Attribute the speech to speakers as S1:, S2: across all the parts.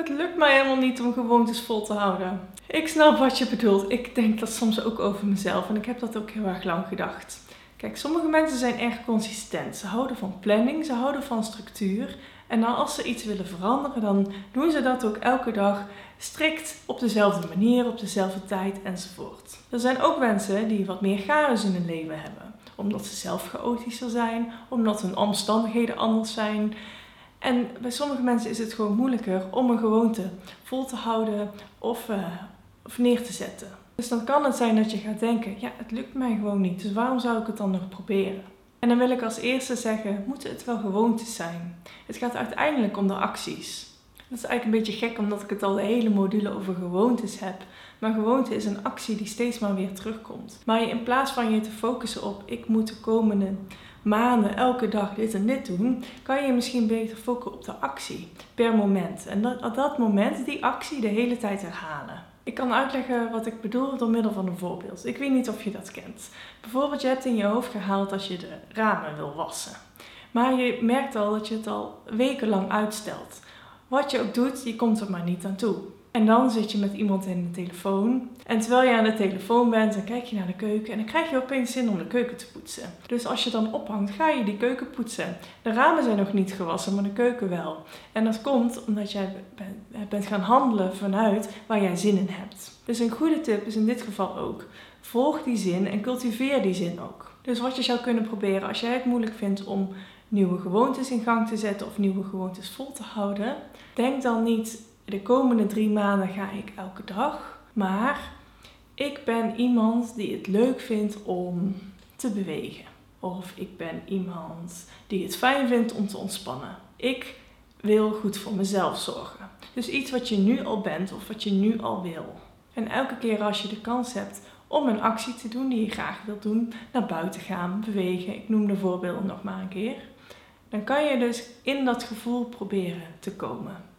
S1: Het lukt mij helemaal niet om gewoontes vol te houden. Ik snap wat je bedoelt. Ik denk dat soms ook over mezelf en ik heb dat ook heel erg lang gedacht. Kijk, sommige mensen zijn erg consistent. Ze houden van planning, ze houden van structuur. En dan als ze iets willen veranderen, dan doen ze dat ook elke dag strikt op dezelfde manier, op dezelfde tijd enzovoort. Er zijn ook mensen die wat meer chaos in hun leven hebben. Omdat ze zelf chaotischer zijn, omdat hun omstandigheden anders zijn. En bij sommige mensen is het gewoon moeilijker om een gewoonte vol te houden of, uh, of neer te zetten. Dus dan kan het zijn dat je gaat denken, ja, het lukt mij gewoon niet, dus waarom zou ik het dan nog proberen? En dan wil ik als eerste zeggen, moeten het wel gewoontes zijn? Het gaat uiteindelijk om de acties. Dat is eigenlijk een beetje gek omdat ik het al de hele module over gewoontes heb. Maar gewoonte is een actie die steeds maar weer terugkomt. Maar in plaats van je te focussen op ik moet de komende maanden elke dag dit en dit doen, kan je misschien beter focussen op de actie per moment. En dat, op dat moment die actie de hele tijd herhalen. Ik kan uitleggen wat ik bedoel door middel van een voorbeeld. Ik weet niet of je dat kent. Bijvoorbeeld, je hebt in je hoofd gehaald dat je de ramen wil wassen. Maar je merkt al dat je het al wekenlang uitstelt. Wat je ook doet, je komt er maar niet aan toe. En dan zit je met iemand in de telefoon. En terwijl je aan de telefoon bent, dan kijk je naar de keuken en dan krijg je opeens zin om de keuken te poetsen. Dus als je dan ophangt, ga je die keuken poetsen. De ramen zijn nog niet gewassen, maar de keuken wel. En dat komt omdat jij bent gaan handelen vanuit waar jij zin in hebt. Dus een goede tip is in dit geval ook: volg die zin en cultiveer die zin ook. Dus wat je zou kunnen proberen als jij het moeilijk vindt om nieuwe gewoontes in gang te zetten of nieuwe gewoontes vol te houden, denk dan niet de komende drie maanden ga ik elke dag. Maar ik ben iemand die het leuk vindt om te bewegen. Of ik ben iemand die het fijn vindt om te ontspannen. Ik wil goed voor mezelf zorgen. Dus iets wat je nu al bent of wat je nu al wil. En elke keer als je de kans hebt om een actie te doen die je graag wilt doen, naar buiten gaan, bewegen, ik noem de voorbeelden nog maar een keer, dan kan je dus in dat gevoel proberen te komen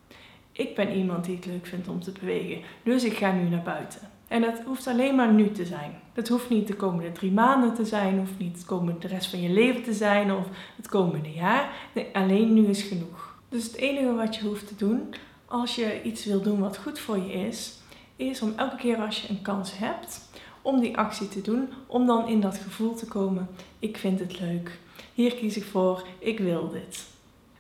S1: ik ben iemand die het leuk vindt om te bewegen, dus ik ga nu naar buiten. En dat hoeft alleen maar nu te zijn. Dat hoeft niet de komende drie maanden te zijn, of niet de, komende, de rest van je leven te zijn, of het komende jaar. Nee, alleen nu is genoeg. Dus het enige wat je hoeft te doen, als je iets wil doen wat goed voor je is, is om elke keer als je een kans hebt om die actie te doen, om dan in dat gevoel te komen: ik vind het leuk. Hier kies ik voor, ik wil dit.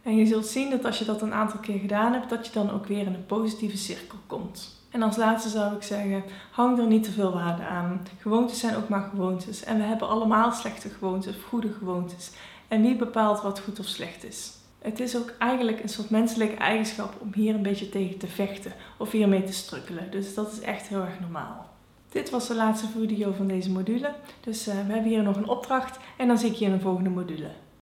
S1: En je zult zien dat als je dat een aantal keer gedaan hebt, dat je dan ook weer in een positieve cirkel komt. En als laatste zou ik zeggen, hang er niet te veel waarde aan. Gewoontes zijn ook maar gewoontes. En we hebben allemaal slechte gewoontes of goede gewoontes. En wie bepaalt wat goed of slecht is? Het is ook eigenlijk een soort menselijke eigenschap om hier een beetje tegen te vechten of hiermee te strukkelen. Dus dat is echt heel erg normaal. Dit was de laatste video van deze module. Dus uh, we hebben hier nog een opdracht en dan zie ik je in de volgende module.